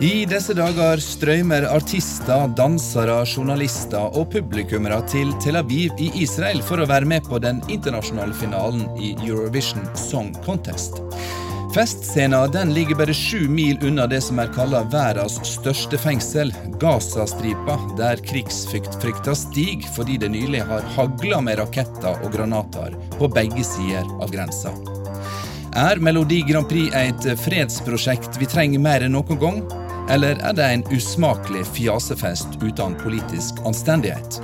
I disse dager strømmer artister, dansere, journalister og publikummere til Tel Aviv i Israel for å være med på den internasjonale finalen i Eurovision Song Contest. Festscenen ligger bare sju mil unna det som er kalla verdens største fengsel, Gazastripa, der krigsfrykta stiger fordi det nylig har hagla med raketter og granater på begge sider av grensa. Er Melodi Grand Prix et fredsprosjekt vi trenger mer enn noen gang? Eller er det en usmakelig fjasefest uten politisk anstendighet?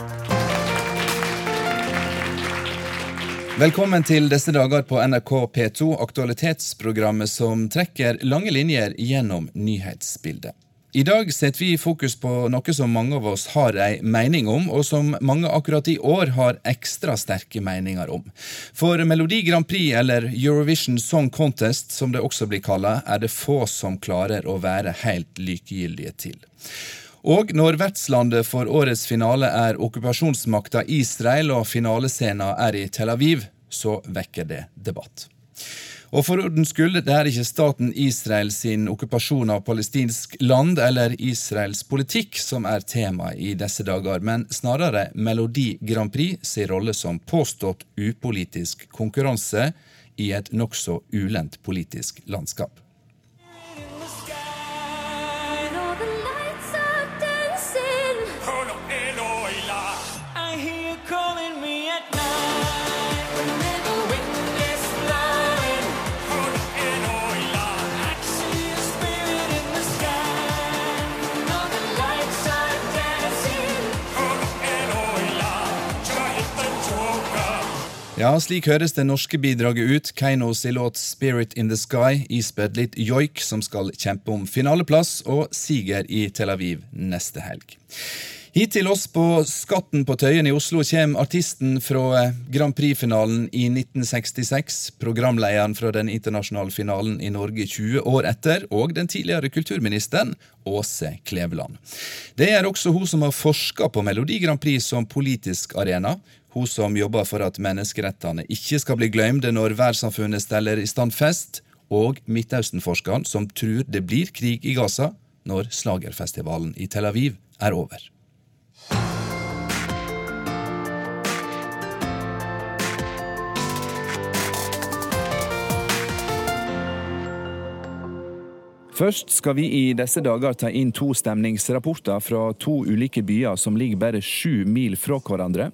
Velkommen til disse dager på NRK P2, aktualitetsprogrammet som trekker lange linjer gjennom nyhetsbildet. I dag setter vi fokus på noe som mange av oss har ei mening om, og som mange akkurat i år har ekstra sterke meninger om. For Melodi Grand Prix, eller Eurovision Song Contest som det også blir kalla, er det få som klarer å være helt likegyldige til. Og når vertslandet for årets finale er okkupasjonsmakta Israel og finalescena er i Tel Aviv, så vekker det debatt. Og for ordens skyld, det er ikke staten Israel sin okkupasjon av palestinsk land eller Israels politikk som er tema i disse dager, men snarere Melodi Grand Prix sin rolle som påstått upolitisk konkurranse i et nokså ulendt politisk landskap. Ja, slik høres det norske bidraget ut. Keinos i låt 'Spirit in the Sky' ispedd litt joik, som skal kjempe om finaleplass og siger i Tel Aviv neste helg. Hit til oss på Skatten på Tøyen i Oslo kommer artisten fra Grand Prix-finalen i 1966, programlederen fra den internasjonale finalen i Norge 20 år etter, og den tidligere kulturministeren Åse Kleveland. Det er også hun som har forska på Melodi Grand Prix som politisk arena. Hun som jobber for at menneskerettene ikke skal bli glemte når verdenssamfunnet steller i stand fest, og Midtøsten-forskeren som tror det blir krig i Gaza når slagerfestivalen i Tel Aviv er over. Først skal vi i disse dager ta inn to stemningsrapporter fra to ulike byer som ligger bare sju mil fra hverandre.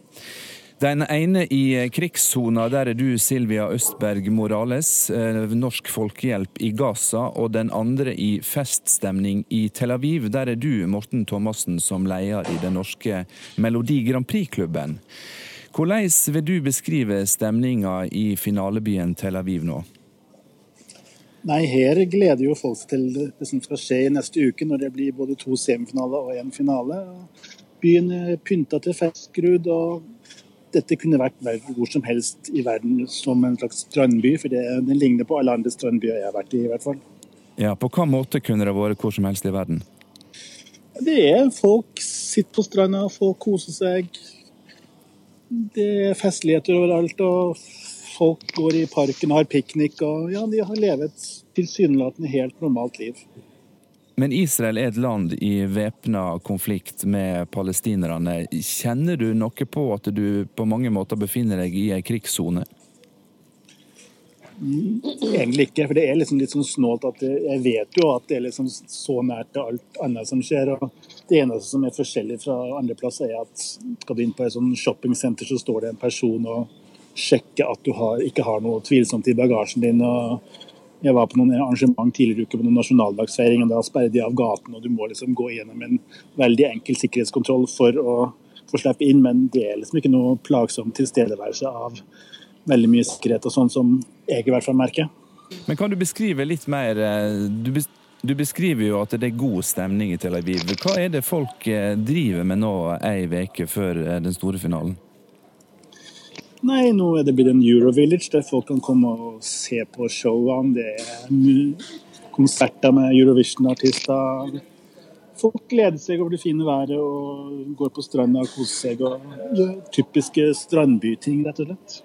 Den ene i krigssona, der er du Silvia Østberg Morales, eh, Norsk Folkehjelp i Gaza, og den andre i feststemning i Tel Aviv. Der er du Morten Thomassen som leder i den norske Melodi Grand Prix-klubben. Hvordan vil du beskrive stemninga i finalebyen Tel Aviv nå? Nei, Her gleder jo folk til det som skal skje i neste uke, når det blir både to semifinaler og én finale. Byen er pynta til festskrud, og dette kunne vært hvor som helst i verden som en slags strandby, for det, den ligner på alle andre strandbyer jeg har vært i, i hvert fall. Ja, På hva måte kunne det vært hvor som helst i verden? Det er folk sitter på stranda, folk koser seg. Det er festligheter overalt, og folk går i parken og har piknik. Og ja, de har levet tilsynelatende helt normalt liv. Men Israel er et land i væpna konflikt med palestinerne. Kjenner du noe på at du på mange måter befinner deg i ei krigssone? Mm, egentlig ikke, for det er liksom litt sånn snålt at jeg vet jo at det er liksom så nært til alt annet som skjer. og Det eneste som er forskjellig fra andre plasser, er at skal du inn på et sånn shoppingsenter, så står det en person og sjekker at du har, ikke har noe tvilsomt i bagasjen din. og jeg var på noen arrangement tidligere uke på noen nasjonaldagsfeiring, og da sperret de av gaten, og du må liksom gå gjennom en veldig enkel sikkerhetskontroll for å få slippe inn, men det er liksom ikke noe plagsom tilstedeværelse av veldig mye sikkerhet og sånn som jeg i hvert fall merker. Men kan du beskrive litt mer eh, du, du beskriver jo at det er god stemning i Tel Aviv. Hva er det folk eh, driver med nå ei uke før eh, den store finalen? Nei, nå er det blitt en Eurovillage der folk kan komme og se på showene. Det er konserter med Eurovision-artister. Folk gleder seg over det fine været og går på stranda og koser seg. og Typiske strandbyting, rett og slett.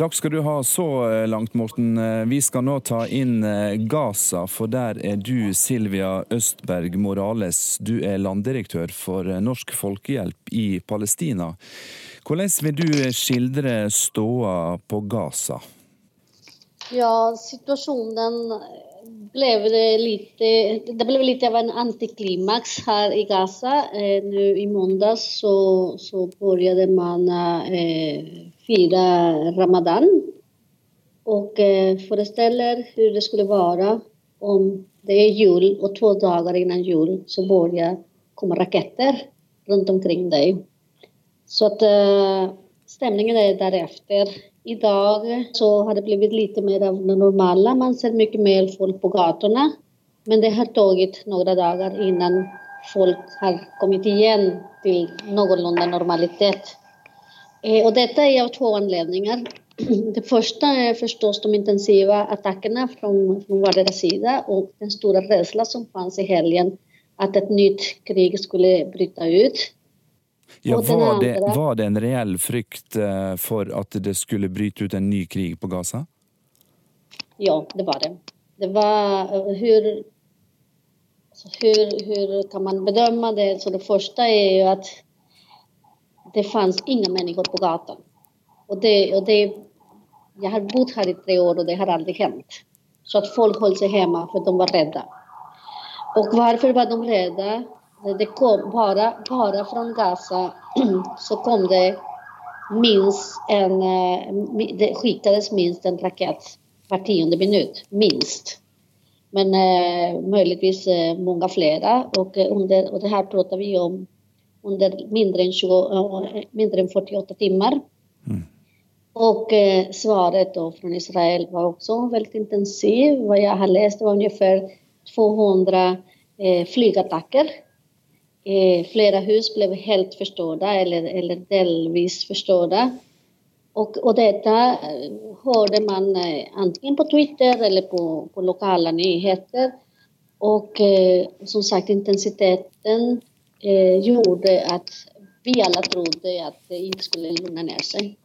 Takk skal du ha så eh, langt, Morten. Eh, vi skal nå ta inn eh, Gaza, for der er du Silvia Østberg Morales. Du er landdirektør for Norsk Folkehjelp i Palestina. Hvordan vil du skildre ståa på Gaza? Ja, situasjonen ble det det ble litt av en antiklimaks her i Gaza. Eh, nu i mandag så, så begynte man eh, fira Ramadan Og eh, forestiller hvordan det skulle være om det er jul og to dager innan jul så begynner det å komme raketter rundt omkring dig. Så att stemningen er deretter. I dag så har det blivit lite mer av det normale. Man ser mye mer folk på gatene. Men det har tatt noen dager innan folk har kommet igjen til noenlunde normalitet. Eh, och detta er av to anledninger. Det første er forstås de intensiva attakkene fra, fra vardera sida og den store redselen som fanns i helgen at et nytt krig skulle bryte ut. Ja, var, det, var det en reell frykt eh, for at det skulle bryte ut en ny krig på Gaza? Ja, det var det. Det var hur, hur, hur kan man bedöma det? Så det första är ju att det fanns inga människor på gatan. Och det, och det, jag har bott här i tre år och det har aldrig hänt. Så att folk höll sig hemma för de var rädda. Och varför var de rädda? Det kom bara, bare fra Gaza så kom det minst en, eh, det skickades minst en rakett var tionde minutt. minst. Men eh, muligens eh, många flera och, eh, under, og det her prater vi om under mindre enn, 20, mindre enn 48 timer. Mm. Og eh, svaret då fra Israel var også veldig intensivt. Hva jeg har lest, var omtrent 200 eh, flygattacker Eh, flera hus blev helt förstörda eller, eller delvis förstörda. Och, och detta eh, hörde man eh, antingen på Twitter eller på, på lokala nyheter. Och eh, som sagt intensiteten gjorde att vi alla trodde att det inte skulle lugna ner sig.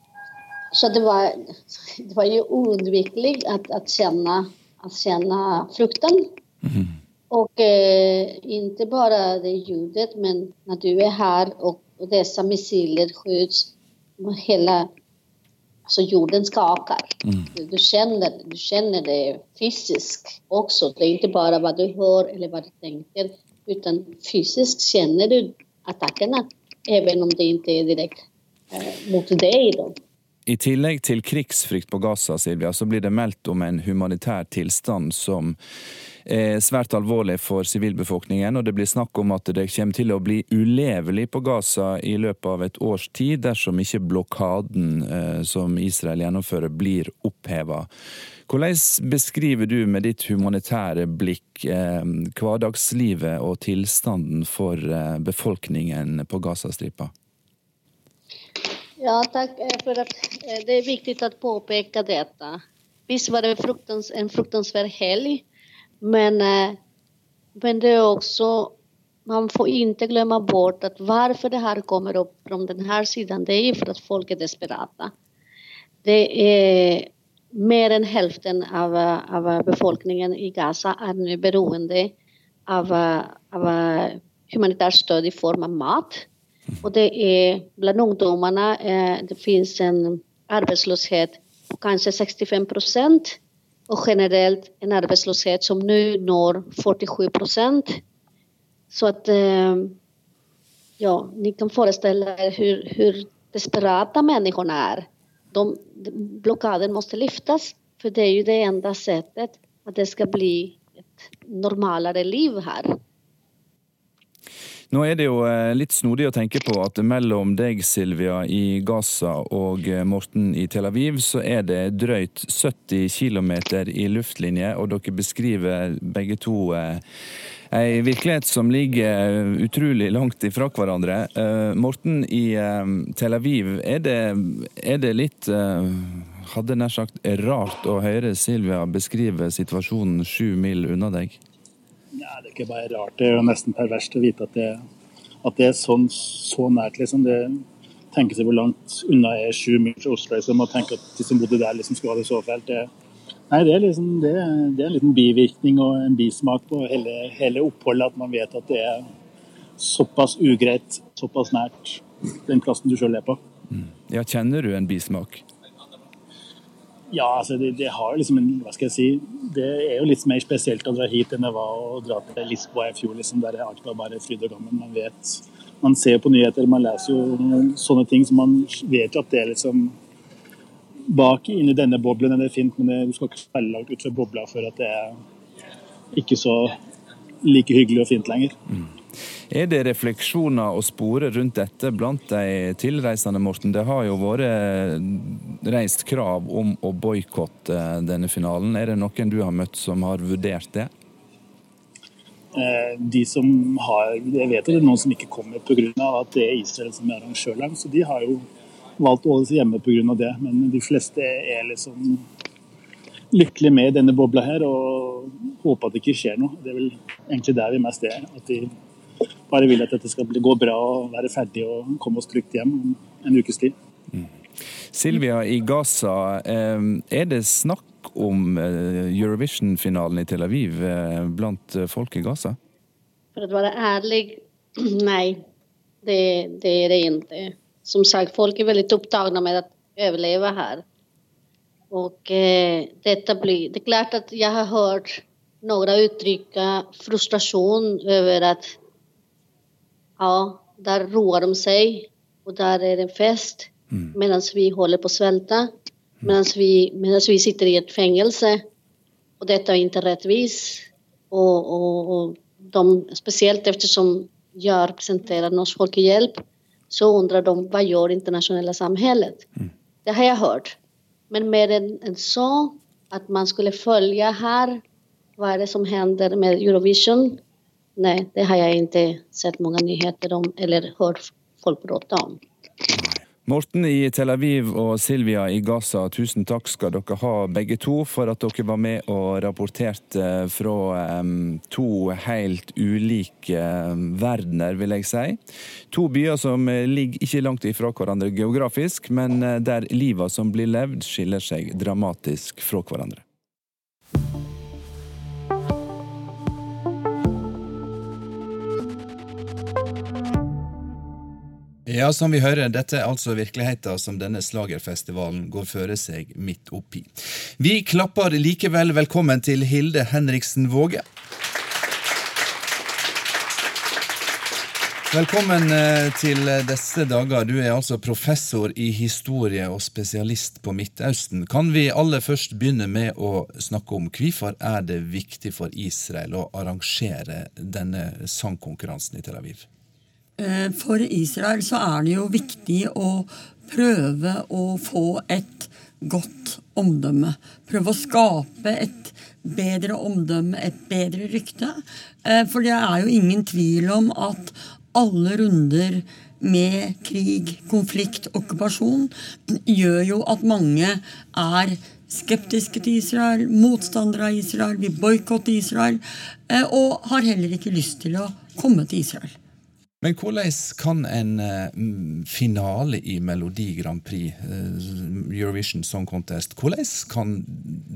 Så det var, det var ju oundvikligt att, att, känna, att känna fruktan. Mm. Och eh, inte bara det ljudet, men när du är här och, och dessa missiler skjuts, hela alltså jorden skakar. Mm. Du, du, känner, du känner det fysiskt också. Det är inte bara vad du hör eller vad du tänker, utan fysiskt känner du attackerna, även om det inte är direkt eh, mot dig. Då. I tillegg til krigsfrykt på Gaza Silvia, så blir det meldt om en humanitær tilstand som er svært alvorlig for sivilbefolkningen. Og det blir snakk om at det kommer til å bli ulevelig på Gaza i løpet av et års tid dersom ikke blokaden eh, som Israel gjennomfører, blir oppheva. Hvordan beskriver du med ditt humanitære blikk eh, hverdagslivet og tilstanden for eh, befolkningen på Gazastripa? Ja, tack. for för att eh, det är viktigt att påpeka detta. Visst var det fruktans, en fruktansvärd helg, men, eh, men det är också, man får inte glömma bort att varför det här kommer upp från den här sidan, det är för att folk är desperata. Det är mer än hälften av, av befolkningen i Gaza är nu beroende av, av humanitärt stöd i form av mat och det är bland ungdomarna, eh, det finns en arbetslöshet på kanske 65 procent och generellt en arbetslöshet som nu når 47 procent. Så att eh, ja, ni kan föreställa er hur, hur desperata människorna är. De, blockaden måste lyftas, för det är ju det enda sättet att det ska bli ett normalare liv här. Nå er det jo eh, litt snodig å tenke på at mellom deg, Silvia, i Gaza og eh, Morten i Tel Aviv, så er det drøyt 70 km i luftlinje, og dere beskriver begge to eh, ei virkelighet som ligger utrolig langt ifra hverandre. Morten i Tel Aviv, er det, er det litt hadde nær sagt rart å høre Silvia beskrive situasjonen sju mil unna deg? Nei, det er ikke bare rart. Det er jo nesten perverst å vite at det, at det er sånn så nært. liksom. Det, tenke seg hvor langt unna er sju mil fra Oslo. Liksom, og tenke at de som bodde der, liksom skulle ha det så fælt. Det, nei, det er, liksom, det, det er en liten bivirkning og en bismak på hele, hele oppholdet, at man vet at det er såpass ugreit, såpass nært den plassen du sjøl er på. Ja, Kjenner du en bismak? Ja, altså det, det, har liksom en, hva skal jeg si, det er jo litt mer spesielt å dra hit enn det var å dra til Lisboa i fjor, liksom, der alt var bare fryd og gammen. Man vet, man ser på nyheter, man leser jo sånne ting, så man vet jo at det er liksom Bak inni denne boblen er det fint, men det, du skal ikke falle langt ut fra bobla for at det er ikke så like hyggelig og fint lenger. Mm. Er det refleksjoner å spore rundt dette blant de tilreisende, Morten? Det har jo vært reist krav om å boikotte denne finalen. Er det noen du har møtt som har vurdert det? Eh, de som har, Jeg vet det er noen som ikke kommer pga. at det er Israel som er arrangørland. Så de har jo valgt å holde seg hjemme pga. det. Men de fleste er liksom lykkelig med i denne bobla her og håper at det ikke skjer noe. Det er vel egentlig der vi mest er. At de bare vil at dette skal gå bra og være ferdig og komme oss trygt hjem om en ukes tid. Mm. Silvia, i Gaza, eh, er det snakk om eh, Eurovision-finalen i Tel Aviv eh, blant folk i Gaza? For å være ærlig, nei. Det, det er det ikke. Som sagt, folk er veldig opptatt med å overleve her. Og eh, dette blir Det er klart at jeg har hørt noen uttrykke frustrasjon over at ja, der roer de seg, og der er det en fest. Mm. Mens vi holder på å svelte. Mens vi, mens vi sitter i et fengsel. Og dette er ikke rettvis. Og, og, og de, spesielt ettersom jeg representerer Norsk Folkehjelp, så undrer de hva gjør det internasjonale samfunnet. Mm. Det har jeg hørt. Men mer enn en så, at man skulle følge her hva er det som hender med Eurovision, Nej, det har jeg ikke sett mange nyheter om eller hørt folk prate om. Morten i Tel Aviv og Silvia i Gaza, tusen takk skal dere ha begge to for at dere var med og rapporterte fra to helt ulike verdener, vil jeg si. To byer som ligger ikke langt ifra hverandre geografisk, men uh, der livet som blir levd, skiller seg dramatisk fra hverandre. Ja, som vi hører, dette er altså virkeligheten som denne slagerfestivalen går føre seg midt oppi. Vi klapper likevel velkommen til Hilde Henriksen Våge. Velkommen eh, til disse dager. Du er altså professor i historie og spesialist på Midtøsten. Kan vi aller først begynne med å snakke om hvorfor er det viktig for Israel å arrangere denne sangkonkurransen i Tel Aviv? Eh, for Israel så er det jo viktig å prøve å få et godt omdømme. Prøve å skape et bedre omdømme, et bedre rykte. Eh, for det er jo ingen tvil om at alle runder med krig, konflikt, okkupasjon gjør jo at mange er skeptiske til Israel, motstandere av Israel, vil boikotte Israel, eh, og har heller ikke lyst til å komme til Israel. Men hvordan kan en uh, finale i Melodi Grand Prix, uh, Eurovision Song Contest, hvordan kan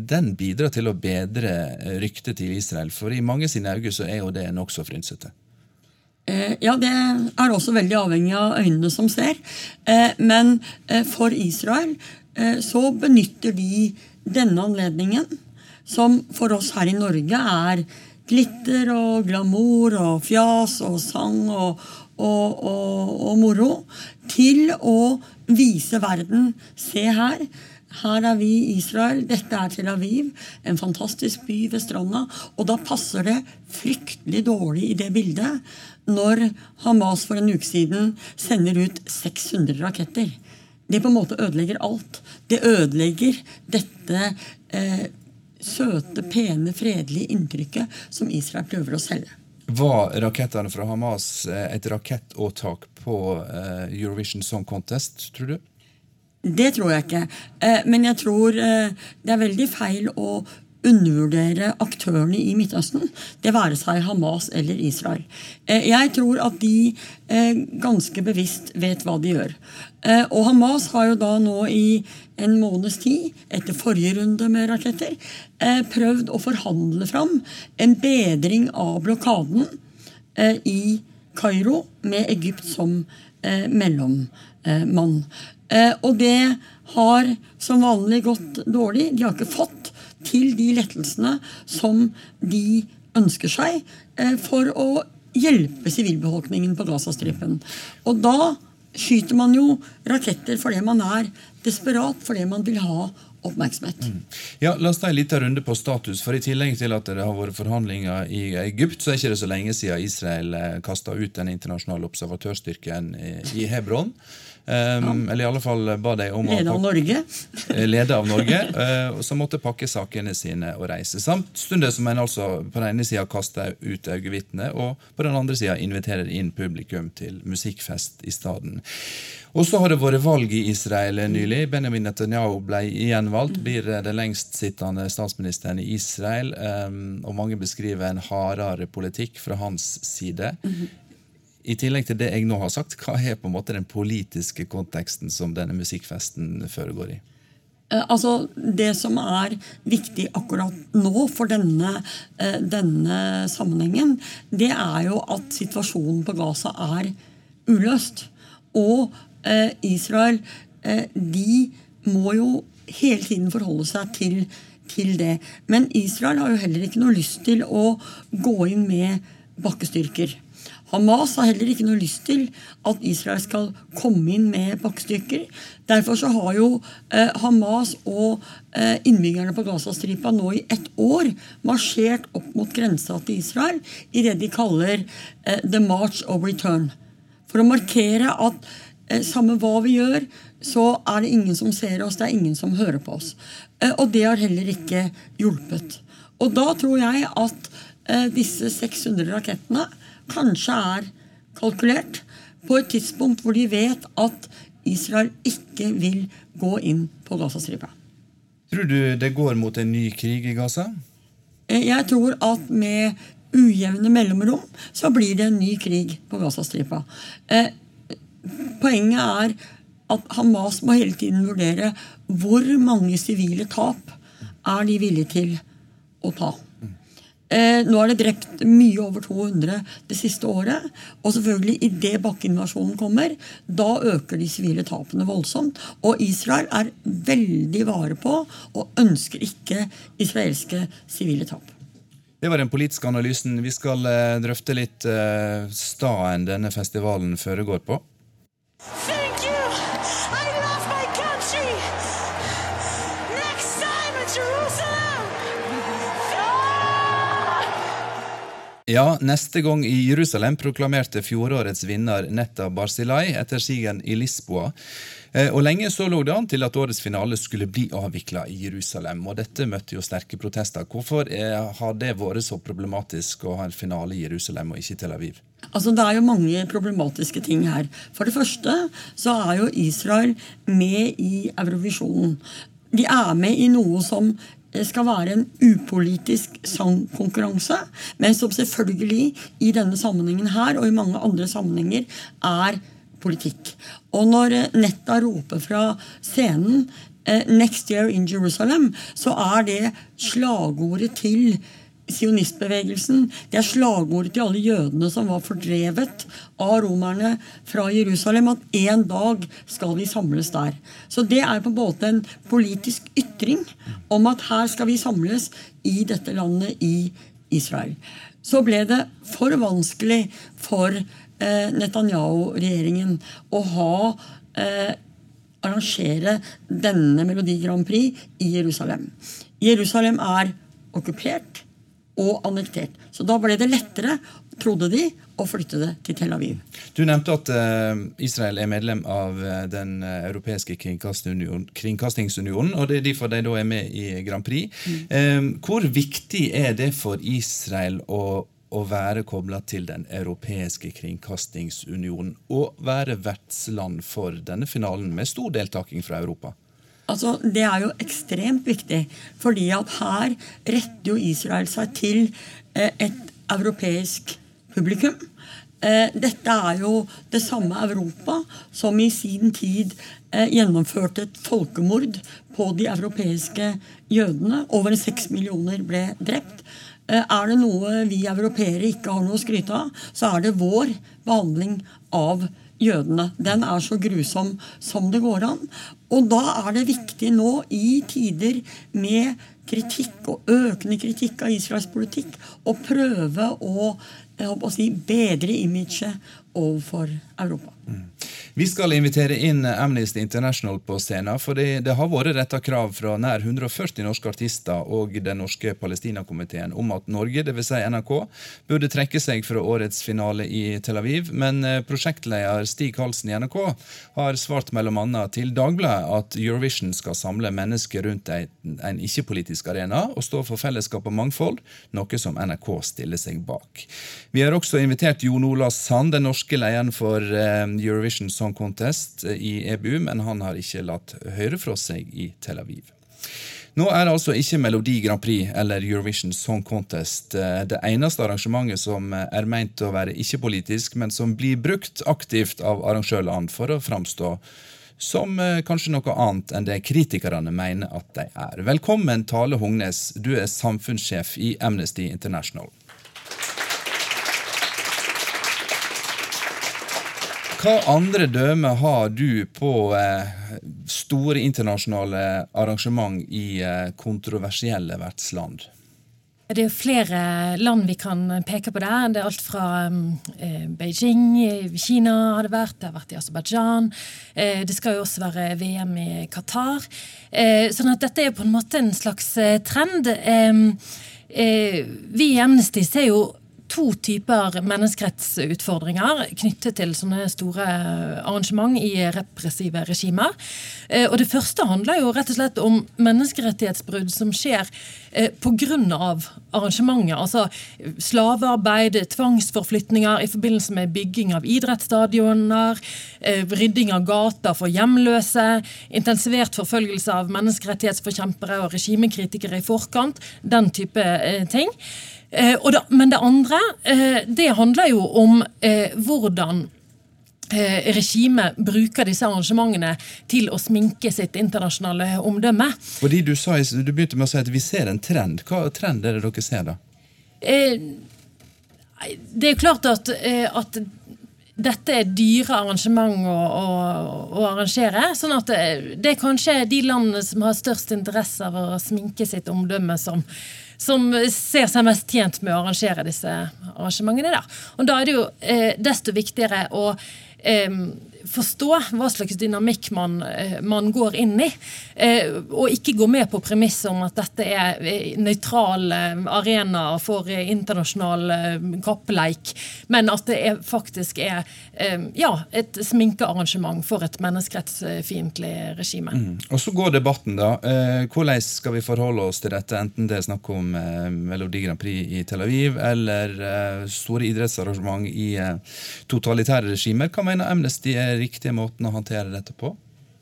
den bidra til å bedre eh, ryktet til Israel? For i mange sine øyne så er jo det nokså frynsete. Ja, det er også veldig avhengig av øynene som ser. Men for Israel så benytter de denne anledningen, som for oss her i Norge er glitter og glamour og fjas og sang og, og, og, og moro til å vise verden Se her. Her er vi i Israel, dette er Tel Aviv, en fantastisk by ved stranda. Og da passer det fryktelig dårlig i det bildet når Hamas for en uke siden sender ut 600 raketter. Det på en måte ødelegger alt. Det ødelegger dette eh, søte, pene, fredelige inntrykket som Israel prøver å selge. Var rakettene fra Hamas eh, et rakettåtak på eh, Eurovision Song Contest, tror du? Det tror jeg ikke. Eh, men jeg tror det er veldig feil å undervurdere aktørene i Midtøsten, det være seg Hamas eller Israel. Jeg tror at de ganske bevisst vet hva de gjør. Og Hamas har jo da nå i en måneds tid, etter forrige runde med raketter, prøvd å forhandle fram en bedring av blokaden i Kairo med Egypt som mellommann. Og det har som vanlig gått dårlig. De har ikke fått til de lettelsene som de ønsker seg eh, for å hjelpe sivilbefolkningen på Gazastripen. Og da skyter man jo raketter fordi man er desperat, fordi man vil ha oppmerksomhet. Mm. Ja, La oss ta en liten runde på status. for I tillegg til at det har vært forhandlinger i Egypt, så er det ikke så lenge siden Israel eh, kasta ut den internasjonale observatørstyrken i Hebron. Um, ja. Eller i alle fall ba de om Leder av Norge. leder lede av Norge, uh, som måtte pakke sakene sine og reise. Samtidig som en altså på den ene sida kaster ut øyevitnet, og på den andre sida inviterer inn publikum til musikkfest i stedet. Og så har det vært valg i Israel nylig. Benjamin Netanyahu ble gjenvalgt. Blir den lengstsittende statsministeren i Israel. Um, og mange beskriver en hardere politikk fra hans side. Mm -hmm. I tillegg til det jeg nå har sagt, hva er på en måte den politiske konteksten som denne musikkfesten foregår i? Eh, altså, Det som er viktig akkurat nå for denne, eh, denne, sammenhengen, det er jo at situasjonen på Gaza er uløst. Og eh, Israel de må jo hele tiden forholde seg til, til det. Men Israel har jo heller ikke noe lyst til å gå inn med bakkestyrker. Hamas har heller ikke noe lyst til at Israel skal komme inn med bakkestykker. Derfor så har jo eh, Hamas og eh, innbyggerne på Gazastripa nå i ett år marsjert opp mot grensa til Israel i det de kaller eh, The March of Return. For å markere at eh, samme hva vi gjør, så er det ingen som ser oss, det er ingen som hører på oss. Eh, og det har heller ikke hjulpet. Og da tror jeg at eh, disse 600 rakettene kanskje er kalkulert på et tidspunkt hvor de vet at Israel ikke vil gå inn på Gazastripa. Tror du det går mot en ny krig i Gaza? Eh, jeg tror at med ujevne mellomrom så blir det en ny krig på Gazastripa. Eh, poenget er at Hamas må hele tiden vurdere hvor mange sivile tap er de villige til å ta. Eh, nå er det drept mye over 200 det siste året. Og selvfølgelig, idet bakkeinvasjonen kommer, da øker de sivile tapene voldsomt. Og Israel er veldig vare på og ønsker ikke israelske sivile tap. Det var den politiske analysen. Vi skal eh, drøfte litt eh, staden denne festivalen foregår på. Ja, neste gang i Jerusalem proklamerte fjorårets vinner Netta Barzilai etter sigeren i Lisboa. Eh, og Lenge så lå det an til at årets finale skulle bli avvikla i Jerusalem. og Dette møtte jo sterke protester. Hvorfor er, har det vært så problematisk å ha en finale i Jerusalem og ikke Tel Aviv? Altså, Det er jo mange problematiske ting her. For det første så er jo Israel med i Eurovisjonen. De er med i noe som skal være en upolitisk sangkonkurranse, men som selvfølgelig i denne sammenhengen her og i mange andre sammenhenger er politikk. Og når Netta roper fra scenen eh, 'Next year in Jerusalem', så er det slagordet til sionistbevegelsen. Det er slagordet til alle jødene som var fordrevet av romerne fra Jerusalem, at en dag skal vi samles der. Så det er på en måte en politisk ytring om at her skal vi samles i dette landet, i Israel. Så ble det for vanskelig for eh, Netanyahu-regjeringen å ha eh, arrangere denne Melodi Grand Prix i Jerusalem. Jerusalem er okkupert og annektert. Så da ble det lettere, trodde de, å flytte det til Tel Aviv. Du nevnte at uh, Israel er medlem av uh, den uh, europeiske kringkastingsunionen, og det er derfor de da er med i Grand Prix. Mm. hvor viktig er det for Israel å, å være kobla til den europeiske kringkastingsunionen og være vertsland for denne finalen med stor deltaking fra Europa? Altså, det er jo ekstremt viktig, fordi at her retter jo Israel seg til eh, et europeisk publikum. Eh, dette er jo det samme Europa som i sin tid eh, gjennomførte et folkemord på de europeiske jødene. Over seks millioner ble drept. Er det noe vi europeere ikke har noe å skryte av, så er det vår behandling av jødene. Den er så grusom som det går an. Og da er det viktig nå, i tider med kritikk og økende kritikk av Israels politikk, å prøve å, å si, bedre imaget overfor Europa. Mm. Vi skal invitere inn Amnesty International på scenen, for det, det har vært retta krav fra nær 140 norske artister og den norske Palestina-komiteen om at Norge, dvs. Si NRK, burde trekke seg fra årets finale i Tel Aviv, men eh, prosjektleder Stig Halsen i NRK har svart bl.a. til Dagbladet at Eurovision skal samle mennesker rundt en ikke-politisk arena og stå for fellesskap og mangfold, noe som NRK stiller seg bak. Vi har også invitert Jon Ola Sand, den norske lederen for eh, Eurovision Song Song Contest eh, i EBU, men han har ikke latt høre fra seg i Tel Aviv. Nå er altså ikke Melodi Grand Prix eller Eurovision Song Contest eh, det eneste arrangementet som er meint å være ikke-politisk, men som blir brukt aktivt av arrangørland for å framstå som eh, kanskje noe annet enn det kritikerne mener at de er. Velkommen, Tale Hognes, du er samfunnssjef i Amnesty International. Hva andre dømmer har du på eh, store internasjonale arrangement i eh, kontroversielle vertsland? Det er flere land vi kan peke på der. Det er alt fra eh, Beijing, Kina har det vært, det har vært i Aserbajdsjan. Det skal jo også være VM i Qatar. Sånn at dette er på en måte en slags trend. vi i Amnesty ser jo to typer menneskerettsutfordringer knyttet til sånne store arrangement i repressive regimer. Eh, og Det første handler jo rett og slett om menneskerettighetsbrudd som skjer eh, pga. arrangementet. Altså slavearbeid, tvangsforflytninger i forbindelse med bygging av idrettsstadioner, eh, rydding av gater for hjemløse, intensivert forfølgelse av menneskerettighetsforkjempere og regimekritikere i forkant. Den type ting. Eh, da, men det andre, eh, det handler jo om eh, hvordan regimet bruker disse arrangementene til å sminke sitt internasjonale omdømme. Fordi Du, sa, du begynte med å si at vi ser en trend. Hva trend er det dere ser, da? Det er klart at, at dette er dyre arrangement å, å, å, arrangere. sånn at det, det er kanskje de landene som har størst interesse av å sminke sitt omdømme, som, som ser seg mest tjent med å arrangere disse arrangementene der. Og Da er det jo eh, desto viktigere å eh, forstå hva slags dynamikk man, eh, man går inn i. Eh, og ikke gå med på premisset om at dette er eh, nøytral arena for internasjonal kappleik, men at det er, faktisk er ja, et sminkearrangement for et menneskerettsfiendtlig regime. Mm. Og Så går debatten, da. Hvordan skal vi forholde oss til dette, enten det er snakk om Melodi Grand Prix i Tel Aviv eller store idrettsarrangement i totalitære regimer? Hva mener Amnesty er riktige måten å håndtere dette på?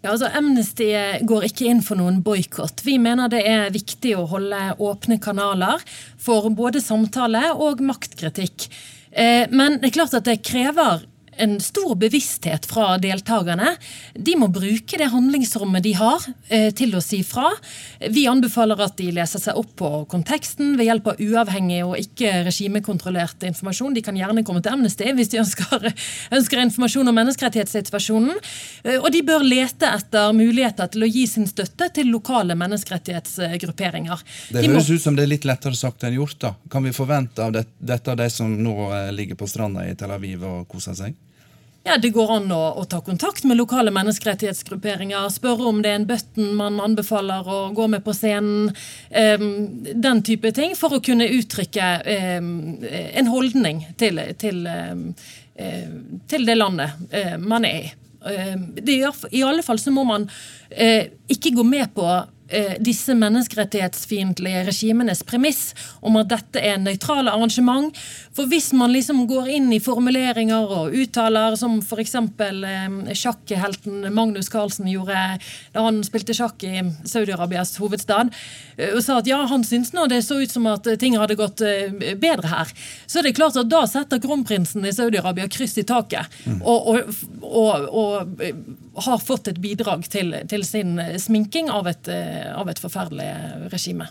Ja, altså Amnesty går ikke inn for noen boikott. Vi mener det er viktig å holde åpne kanaler for både samtale og maktkritikk. Eh, men det er klart at det krever en stor bevissthet fra deltakerne. De må bruke det handlingsrommet de har eh, til å si fra. Vi anbefaler at de leser seg opp på konteksten ved hjelp av uavhengig og ikke regimekontrollert informasjon. De kan gjerne komme til Amnesty hvis de ønsker, ønsker informasjon om menneskerettighetssituasjonen. Eh, og de bør lete etter muligheter til å gi sin støtte til lokale menneskerettighetsgrupperinger. Det de høres må... ut som det er litt lettere sagt enn gjort. da. Kan vi forvente av det, dette av de som nå eh, ligger på stranda i Tel Aviv og koser seg? Ja, det går an å, å, ta kontakt med lokale menneskerettighetsgrupperinger. Spørre om det er en button man anbefaler å gå med på scenen. Um, den type ting. For å kunne uttrykke um, en holdning til, til, um, til det landet uh, man er i. Det, I alle fall så må man uh, ikke gå med på disse menneskerettighetsfiendtlige regimenes premiss om at dette er nøytrale arrangement. For hvis man liksom går inn i formuleringer og uttaler, som f.eks. Eh, sjakkhelten Magnus Carlsen gjorde da han spilte sjakk i Saudi-Arabias hovedstad, eh, og sa at ja, han syntes nå det så ut som at ting hadde gått eh, bedre her, så er det klart at da setter kronprinsen i Saudi-Arabia kryss i taket. Mm. og, og, og, og eh, har fått et bidrag til, til sin sminking av et, eh, av et forferdelig regime.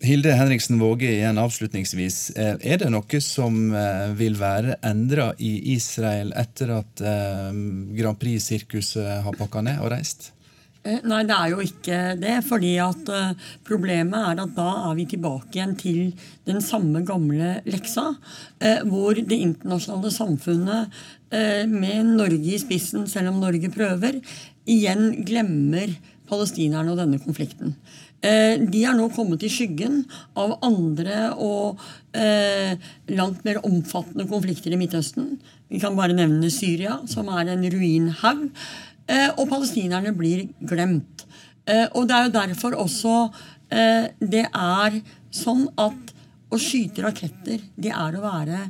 Hilde Henriksen Våge, igjen avslutningsvis. Eh, er det noe som eh, vil være endra i Israel etter at Grand Prix-sirkuset har pakka ned og reist? Nei, det er jo ikke det. fordi at Problemet er at da er vi tilbake igjen til den samme gamle leksa. Hvor det internasjonale samfunnet med Norge i spissen, selv om Norge prøver, igjen glemmer palestinerne og denne konflikten. Eh, de er nå kommet i skyggen av andre og eh, langt mer omfattende konflikter i Midtøsten. Vi kan bare nevne Syria, som er en ruinhaug. Og palestinerne blir glemt. Og det er jo derfor også det er sånn at å skyte raketter, det er å være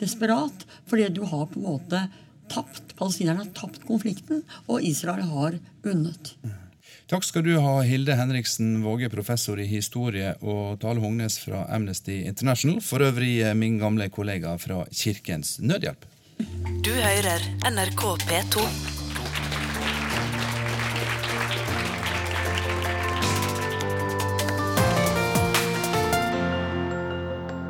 desperat. Fordi du har på en måte tapt. Palestinerne har tapt konflikten, og Israel har vunnet. Takk skal du ha, Hilde Henriksen Våge, professor i historie, og Tale Hognes fra Amnesty International, for øvrig min gamle kollega fra Kirkens Nødhjelp. Du hører NRK P2.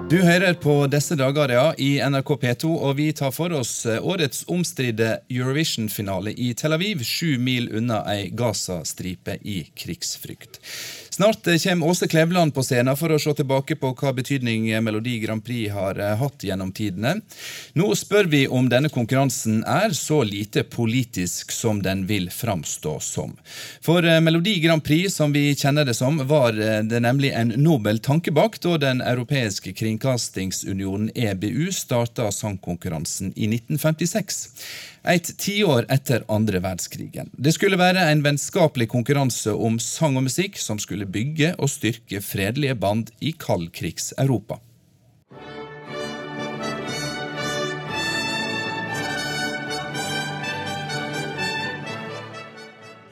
Du hører på disse dager ja, i NRK P2, og vi tar for oss eh, årets omstridte Eurovision-finale i Tel Aviv, sju mil unna ei Gaza-stripe i krigsfrykt. Snart eh, kommer Åse Kleveland på scenen for å se tilbake på hva betydning eh, Melodi Grand Prix har eh, hatt gjennom tidene. Nå spør vi om denne konkurransen er så lite politisk som den vil framstå som. For Melodi Grand Prix, som vi kjenner det som, var det nemlig en nobel tanke bak da Den europeiske kringkastingsunionen, EBU, starta sangkonkurransen i 1956 et tiår etter andre verdenskrigen. Det skulle være en vennskapelig konkurranse om sang og musikk som skulle bygge og styrke fredelige band i kaldkrigs-Europa.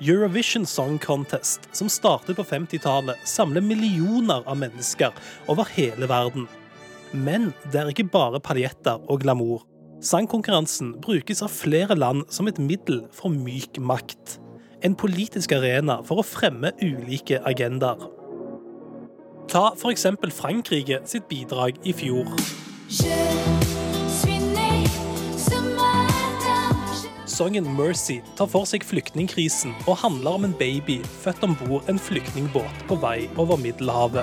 Eurovision Song Contest, som startet på 50-tallet, samler millioner av mennesker over hele verden. Men det er ikke bare paljetter og glamour. Sangkonkurransen brukes av flere land som et middel for myk makt. En politisk arena for å fremme ulike agendaer. Ta f.eks. Frankrike sitt bidrag i fjor. Sangen 'Mercy' tar for seg flyktningkrisen og handler om en baby født om bord en flyktningbåt på vei over Middelhavet.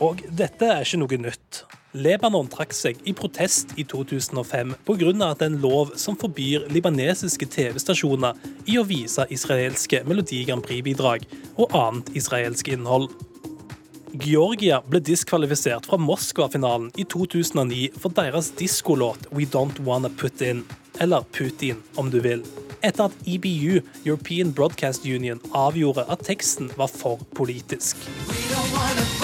Og dette er ikke noe nytt. Lebanon trakk seg i protest i 2005 pga. en lov som forbyr libanesiske TV-stasjoner i å vise israelske Melodi Grand Prix-bidrag og annet israelsk innhold. Georgia ble diskvalifisert fra Moskva-finalen i 2009 for deres diskolåt We Don't Wanna Put In, eller Putin om du vil, etter at EBU, European Broadcast Union, avgjorde at teksten var for politisk. We don't wanna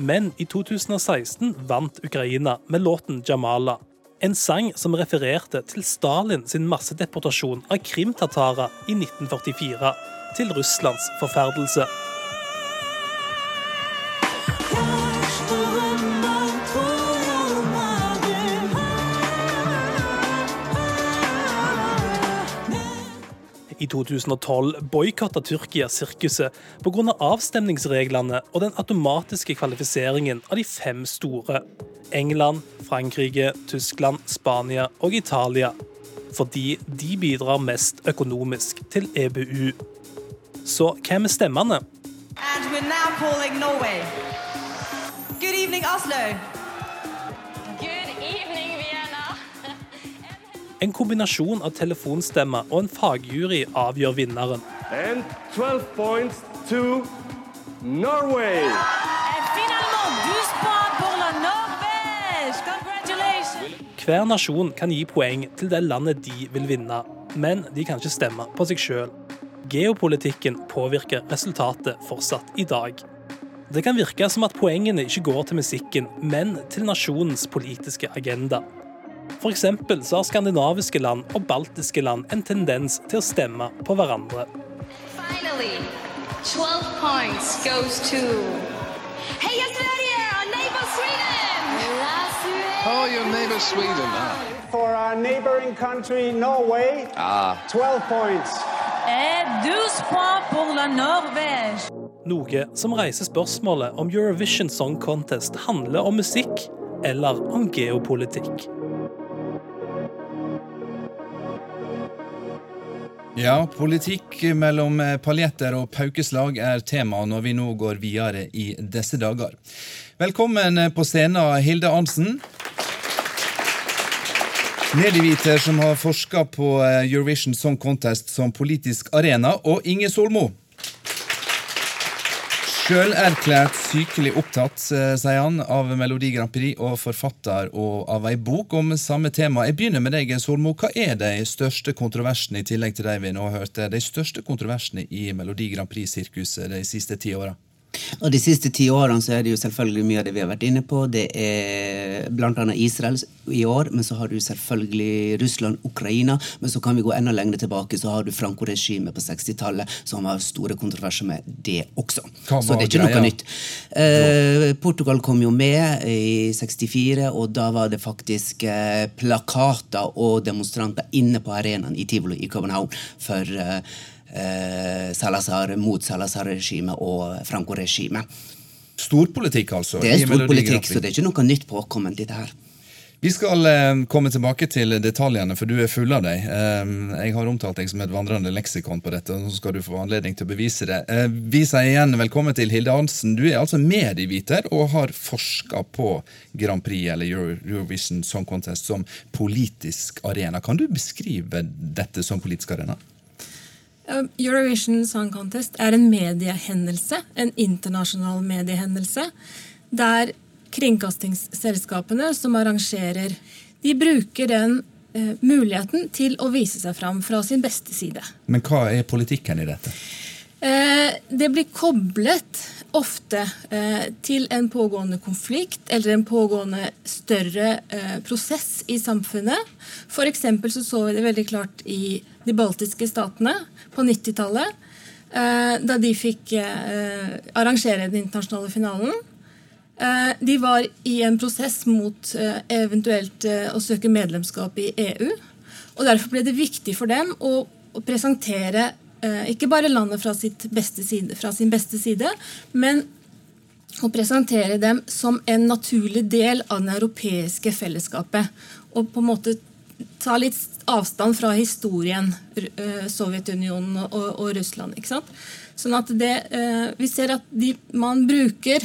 Men i 2016 vant Ukraina med låten 'Jamala'. En sang som refererte til Stalin sin massedeportasjon av krimtatarer i 1944, til Russlands forferdelse. I 2012 boikotta Tyrkia sirkuset pga. Av avstemningsreglene og den automatiske kvalifiseringen av de fem store. England, Frankrike, Tyskland, Spania og Italia. Fordi de bidrar mest økonomisk til EBU. Så hvem er stemmene? And we're now calling Norway. Good evening, Oslo. En kombinasjon av telefonstemmer og en fagjury avgjør vinneren. And 12 points to Norway. Hver nasjon kan gi poeng til det landet de vil vinne, men de kan ikke stemme på seg sjøl. Geopolitikken påvirker resultatet fortsatt i dag. Det kan virke som at poengene ikke går til musikken, men til nasjonens politiske agenda. F.eks. så har skandinaviske land og baltiske land en tendens til å stemme på hverandre. Finally, 12 points goes to Heia Sverige! Neighbor Sweden! Oh, your neighbor Sweden. Ah. For our neighboring country, Norway, ah. 12 points. Et 12 points pour la Norvège. Noe som reiser spørsmålet om Eurovision Song Contest handler om musikk eller om geopolitikk. Ja, politikk mellom paljetter og paukeslag er tema når vi nå går videre i disse dager. Velkommen på scenen, Hilde Arnsen. Medieviter som har forska på Eurovision Song Contest som politisk arena, og Inge Solmo. Sjølerklært sykelig opptatt, sier han, av Melodi Grand Prix og forfatter og av ei bok om samme tema. Jeg begynner med deg, Solmo. Hva er de største kontroversene, i tillegg til de vi nå har hørt, de største kontroversene i Melodi Grand Prix-sirkuset de siste ti åra? Og De siste ti årene så er det jo selvfølgelig mye av det vi har vært inne på. Det er bl.a. Israel i år, men så har du selvfølgelig Russland, Ukraina. Men så kan vi gå enda lenger tilbake, så har du Franco-regimet på 60-tallet, som har store kontroverser med det også. Så det er ikke noe nytt. Eh, Portugal kom jo med i 64, og da var det faktisk eh, plakater og demonstranter inne på arenaen i Tivoli i København for eh, Salazar, mot Salazar-regimet og Franco-regimet. Storpolitikk, altså? Det er storpolitikk, så det er ikke noe nytt påkomment, dette her. Vi skal eh, komme tilbake til detaljene, for du er full av deg. Eh, jeg har omtalt deg som et vandrende leksikon på dette, og så skal du få anledning til å bevise det. Eh, vi sier igjen velkommen til Hilde Hansen. Du er altså medieviter og har forska på Grand Prix eller Eurovision Song Contest som politisk arena. Kan du beskrive dette som politisk arena? Eurovision Song Contest er en mediehendelse, en internasjonal mediehendelse, der kringkastingsselskapene som arrangerer, de bruker den eh, muligheten til å vise seg fram fra sin beste side. Men hva er politikken i dette? Eh, det blir koblet ofte eh, til en pågående konflikt eller en pågående større eh, prosess i samfunnet. F.eks. så så vi det veldig klart i de baltiske statene på 90-tallet. Eh, da de fikk arrangere den internasjonale finalen. De var i en prosess mot eventuelt å søke medlemskap i EU. og Derfor ble det viktig for dem å presentere ikke bare landet fra, side, fra, sin beste side, men å presentere dem som en naturlig del av det europeiske fellesskapet. Og på en måte ta litt avstand fra historien, Sovjetunionen og, og Russland. ikke sant? Sånn at det, Vi ser at de, man bruker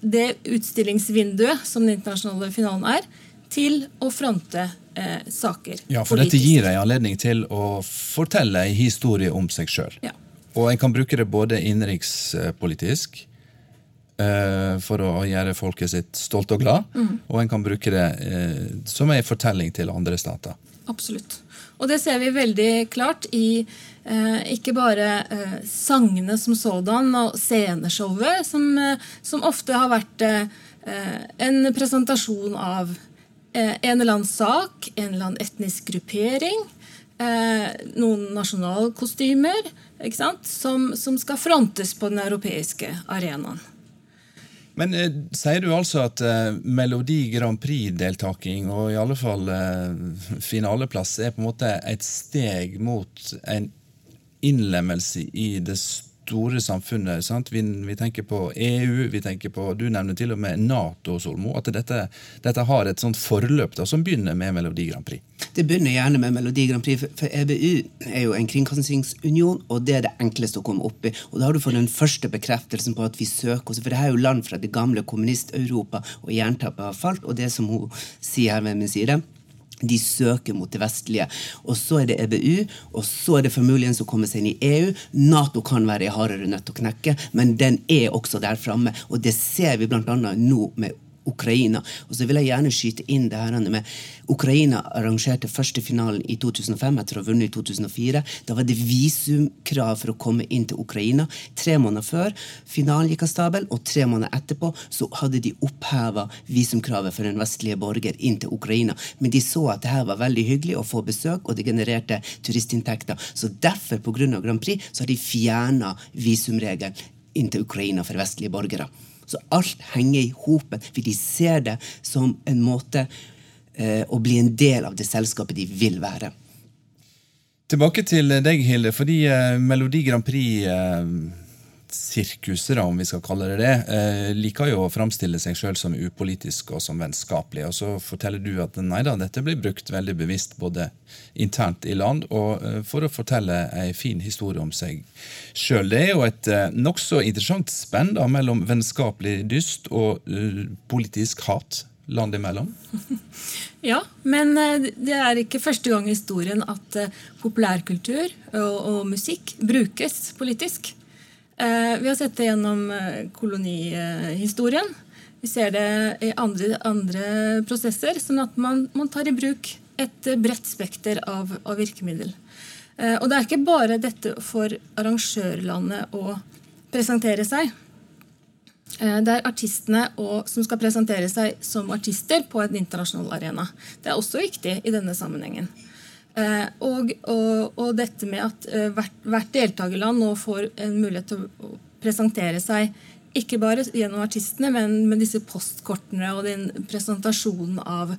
det utstillingsvinduet som den internasjonale finalen er, til å fronte eh, saker. Ja, for politisk. dette gir deg anledning til å fortelle en historie om seg sjøl. Ja. Og en kan bruke det både innenrikspolitisk, eh, for å gjøre folket sitt stolt og glad, mm. og en kan bruke det eh, som en fortelling til andre stater. Absolutt. Og det ser vi veldig klart i eh, ikke bare eh, sangene som sådan og sceneshowet, som, eh, som ofte har vært en presentasjon av en eller annen sak, en eller annen etnisk gruppering, noen nasjonalkostymer, som, som skal frontes på den europeiske arenaen. Men eh, sier du altså at eh, Melodi Grand Prix-deltaking, og i alle fall eh, finaleplass, er på en måte et steg mot en innlemmelse i det store samfunnet? sant? Vi, vi, tenker på EU, vi tenker på Du nevner til og med Nato, Solmo. At dette, dette har et sånt forløp da, som begynner med Melodi Grand Prix. Det begynner gjerne med Melodi Grand Prix, for EBU er jo en kringkastingsunion, og det er det enkleste å komme opp i. Og da har du fått den første bekreftelsen på at vi søker oss, for det her er jo land fra det gamle kommunist-Europa, og jernteppet har falt, og det som hun sier her ved min side De søker mot det vestlige. Og så er det EBU, og så er det for muligens å komme seg inn i EU. Nato kan være en hardere nøtt å knekke, men den er også der framme. Og det ser vi bl.a. nå med Ukraina. Og så vil jeg gjerne skyte inn det her med Ukraina arrangerte første finalen i 2005 etter å ha vunnet i 2004. Da var det visumkrav for å komme inn til Ukraina. Tre måneder før finalen gikk av stabel, og tre måneder etterpå så hadde de oppheva visumkravet for en vestlige borger inn til Ukraina. Men de så at det her var veldig hyggelig å få besøk, og det genererte turistinntekter. Så derfor, pga. Grand Prix, så har de fjerna visumregelen inn til Ukraina for vestlige borgere. Så alt henger i hopen, for de ser det som en måte eh, å bli en del av det selskapet de vil være. Tilbake til deg, Hilde. Fordi eh, Melodi Grand Prix-sirkuset, om vi skal kalle det det, eh, liker jo å framstille seg sjøl som upolitisk og som vennskapelig. Og så forteller du at nei da, dette blir brukt veldig bevisst både internt i land og eh, for å fortelle ei fin historie om seg sjøl. Det er jo et eh, nokså interessant spenn da, mellom vennskapelig dyst og politisk hat land imellom. Ja, men det er ikke første gang i historien at populærkultur og, og musikk brukes politisk. Eh, vi har sett det gjennom eh, kolonihistorien. Vi ser det i andre, andre prosesser, sånn at man, man tar i bruk et bredt spekter av, av virkemiddel. Eh, og det er ikke bare dette for arrangørlandet å presentere seg. Det er artistene og, som skal presentere seg som artister på en internasjonal arena. Det er også viktig i denne sammenhengen. Eh, og, og, og dette med at eh, hvert, hvert deltakerland nå får en mulighet til å presentere seg ikke bare gjennom artistene, men med disse postkortene og den presentasjonen av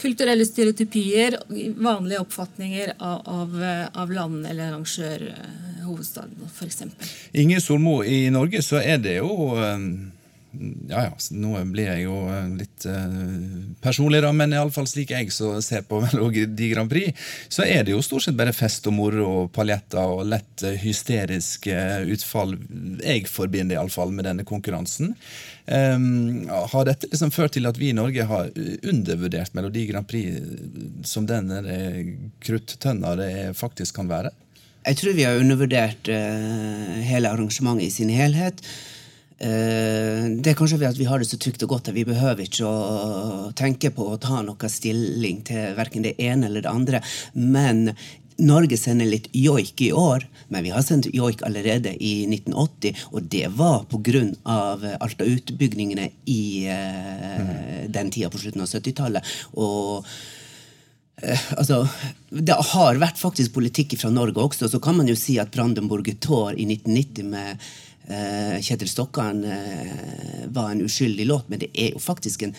kulturelle stereotypier, vanlige oppfatninger av, av, av land eller arrangør, eh, hovedstaden f.eks. Inge Solmo, i Norge så er det jo eh, ja, ja, nå blir jeg jo eh, litt uh, personlig, da, men iallfall slik jeg så ser på Melodi Grand Prix, så er det jo stort sett bare fest og moro og paljetter og lett uh, hysteriske utfall. Jeg forbinder iallfall med denne konkurransen. Um, har dette liksom ført til at vi i Norge har undervurdert Melodi Grand Prix som den kruttønna det faktisk kan være? Jeg tror vi har undervurdert uh, hele arrangementet i sin helhet. Eh, det er kanskje ved at vi har det så trygt og godt at vi behøver ikke å tenke på å ta noe stilling til verken det ene eller det andre. Men Norge sender litt joik i år, men vi har sendt joik allerede i 1980. Og det var pga. Alta-utbygningene i eh, den tida på slutten av 70-tallet. Og eh, altså, Det har vært faktisk politikk fra Norge også. Så kan man jo si at Brandenburger Tor i 1990 med Kjetil Stokkan var en uskyldig låt, men det er jo faktisk en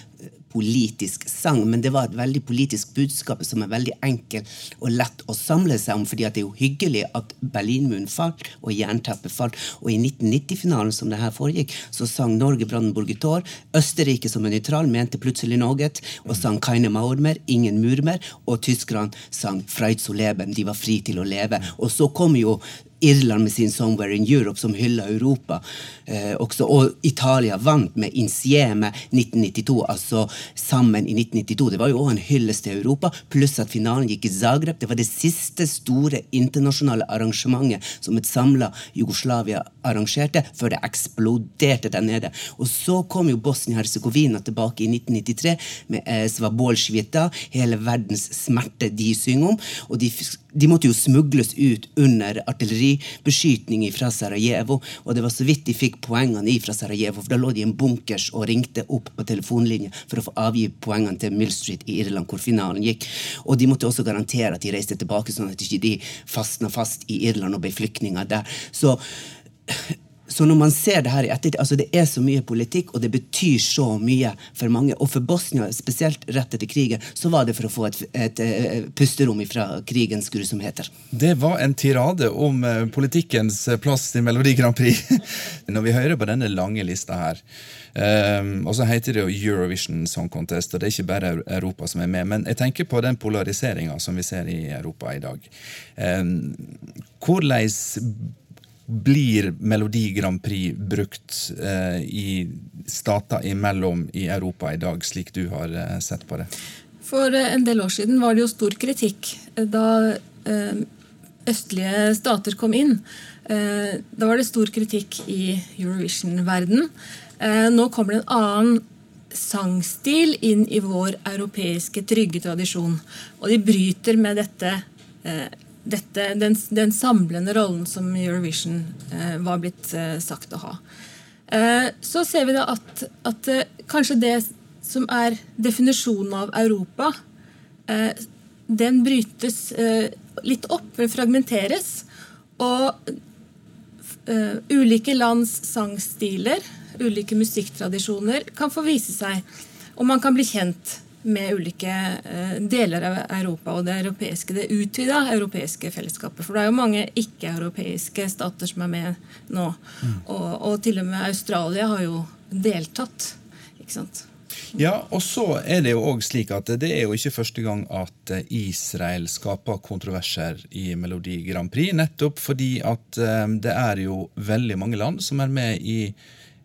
politisk sang. Men det var et veldig politisk budskap som er veldig enkel og lett å samle seg om. fordi det er jo hyggelig at Berlinmuren falt og jernteppet falt. Og i 1990-finalen som det her foregikk, så sang Norge Brandenburg Tor. Østerrike som er nøytral mente plutselig noe og sang Keine Maurmer, Ingen murmer. Og tyskerne sang Freud zu leben, de var fri til å leve. Og så kom jo Irland med sin 'Somewhere in Europe', som hylla Europa. Eh, også, og Italia vant med 'Insieme' 1992, altså sammen i 1992. Det var jo òg en hyllest til Europa, pluss at finalen gikk i Zagreb. Det var det siste store internasjonale arrangementet som et samla Jugoslavia arrangerte, før det eksploderte der nede. Og så kom jo Bosnia-Hercegovina tilbake i 1993 med eh, Svabol Svita, hele verdens smerte de synger om. og de de måtte jo smugles ut under artilleribeskytning fra Sarajevo. Og det var så vidt de fikk poengene fra Sarajevo, for da lå de i en bunkers og ringte opp på telefonlinje for å få avgi poengene til Mill Street i Irland, hvor finalen gikk. Og de måtte også garantere at de reiste tilbake, sånn at ikke de fastna fast i Irland og ble flyktninger der. Så så når man ser det her i ettertid, altså det er så mye politikk, og det betyr så mye for mange. Og for Bosnia, spesielt rett etter krigen, så var det for å få et, et, et pusterom fra krigens grusomheter. Det var en tirade om uh, politikkens plass i Melodi Grand Prix. når vi hører på denne lange lista her, um, og så heter det jo Eurovision Song Contest, og det er ikke bare Europa som er med, men jeg tenker på den polariseringa som vi ser i Europa i dag. Um, hvordan blir Melodi Grand Prix brukt eh, i stater imellom i Europa i dag, slik du har eh, sett på det? For eh, en del år siden var det jo stor kritikk eh, da eh, østlige stater kom inn. Eh, da var det stor kritikk i Eurovision-verden. Nå kommer det en annen sangstil inn i vår europeiske trygge tradisjon. Og de bryter med dette, dette den, den, samlende rollen som Eurovision var blitt sagt å ha. Så ser vi da at, at kanskje det som er definisjonen av Europa, den brytes litt opp, fragmenteres. Og ulike lands sangstiler, ulike musikktradisjoner, kan få vise seg. Og man kan bli kjent med ulike uh, deler av Europa og det europeiske, det utvida europeiske fellesskapet. For det er jo mange ikke-europeiske stater som er med nå. Mm. Og, og, til og med Australia har jo deltatt. ikke sant? Ja, og så er det jo òg slik at det er jo ikke første gang at Israel skaper kontroverser i Melodi Grand Prix, nettopp fordi at eh, det er jo veldig mange land som er med i,